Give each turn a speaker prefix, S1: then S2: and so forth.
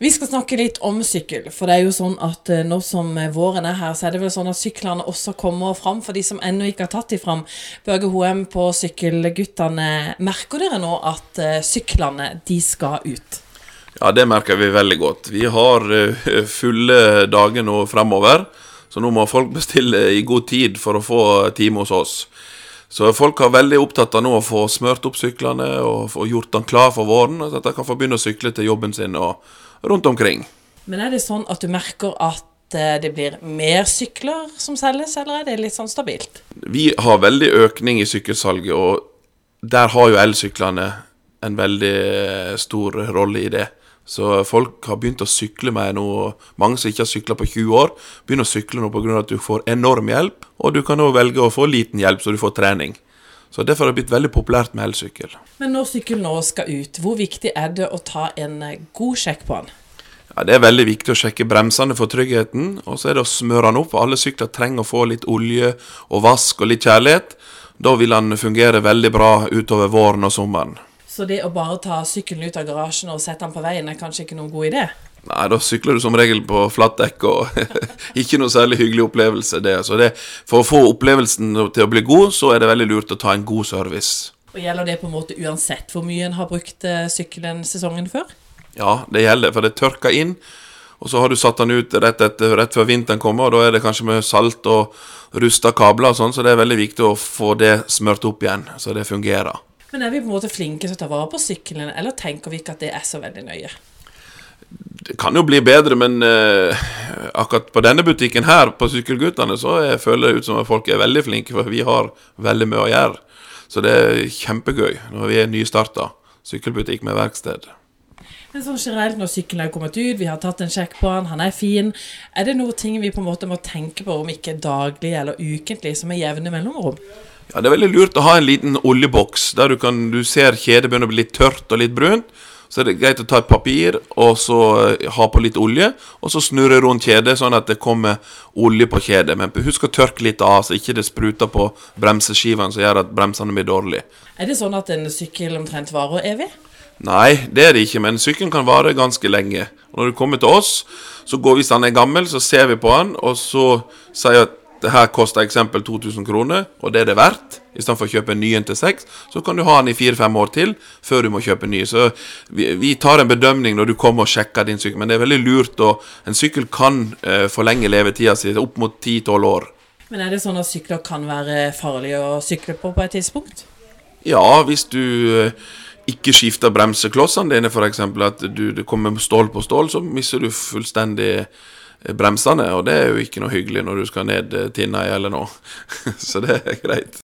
S1: Vi skal snakke litt om sykkel, for det er jo sånn at eh, nå som våren er her, så er det vel sånn at syklene også kommer fram for de som ennå ikke har tatt de fram. Børge Hoem på Sykkelguttene, merker dere nå at eh, syklene, de skal ut?
S2: Ja, det merker vi veldig godt. Vi har eh, fulle dager nå fremover, så nå må folk bestille i god tid for å få time hos oss. Så folk er veldig opptatt av nå å få smørt opp syklene og få gjort dem klar for våren, så at de kan få begynne å sykle til jobben sin og rundt omkring.
S1: Men er det sånn at du merker at eh, det blir mer sykler som selges, eller er det litt sånn stabilt?
S2: Vi har veldig økning i sykkelsalget, og der har jo elsyklene en veldig eh, stor rolle i det. Så folk har begynt å sykle mer nå. Mange som ikke har sykla på 20 år, begynner å sykle nå pga. at du får enorm hjelp, og du kan òg velge å få liten hjelp, så du får trening. Så Derfor har det blitt veldig populært med elsykkel.
S1: Men når sykkelen nå skal ut, hvor viktig er det å ta en eh, god sjekk på den?
S2: Ja, Det er veldig viktig å sjekke bremsene for tryggheten, og så er det å smøre den opp. Alle sykler trenger å få litt olje og vask og litt kjærlighet. Da vil den fungere veldig bra utover våren og sommeren.
S1: Så det å bare ta sykkelen ut av garasjen og sette den på veien, er kanskje ikke noen god idé?
S2: Nei, da sykler du som regel på flatt dekk, og ikke noe særlig hyggelig opplevelse, det. Så det, for å få opplevelsen til å bli god, så er det veldig lurt å ta en god service.
S1: Og Gjelder det på en måte uansett hvor mye en har brukt eh, sykkelen sesongen før?
S2: Ja, det gjelder, for det tørker inn. Og så har du satt den ut rett, etter, rett før vinteren kommer, og da er det kanskje med salt og rusta kabler og sånn, så det er veldig viktig å få det smørt opp igjen, så det fungerer.
S1: Men er vi på en måte flinke til å ta vare på sykkelen, eller tenker vi ikke at det er så veldig nøye?
S2: Kan jo bli bedre, men eh, akkurat på denne butikken her, på Sykkelguttene, så jeg føler det ut som at folk er veldig flinke, for vi har veldig mye å gjøre. Så det er kjempegøy når vi er nystarta sykkelbutikk med verksted.
S1: Men sånn generelt når sykkelen er kommet ut, vi har tatt en sjekk på han, han er fin. Er det noen ting vi på en måte må tenke på, om ikke daglig eller ukentlig, som er jevne mellomrom?
S2: Ja, Det er veldig lurt å ha en liten oljeboks der du, kan, du ser kjedet begynner å bli litt tørt og litt brunt. Så er det greit å ta et papir og så eh, ha på litt olje, og så snurre rundt kjedet sånn at det kommer olje på kjedet. Men husk å tørke litt av, så ikke det spruter på bremseskivene som gjør at bremsene blir dårlige.
S1: Er det sånn at en sykkel omtrent varer evig?
S2: Nei, det er det ikke, men sykkelen kan vare ganske lenge. Når du kommer til oss, så går vi hvis han er gammel, så ser vi på han, og så sier jeg at det her koster eksempel 2000 kroner, og det er det verdt. Istedenfor å kjøpe en ny en til seks, så kan du ha den i fire-fem år til før du må kjøpe en ny. Så vi, vi, tar en bedømning når du kommer og sjekker din sykkel, men det er veldig lurt. Og en sykkel kan eh, forlenge levetida si opp mot 10-12 år.
S1: Men er det sånn at sykler kan være farlige å sykle på på et tidspunkt?
S2: Ja, hvis du eh, ikke skifter bremseklossene dine, f.eks. At du, det kommer stål på stål, så mister du fullstendig bremsene, og det er jo ikke noe hyggelig når du skal ned Tinnøy eller noe. Så det er greit.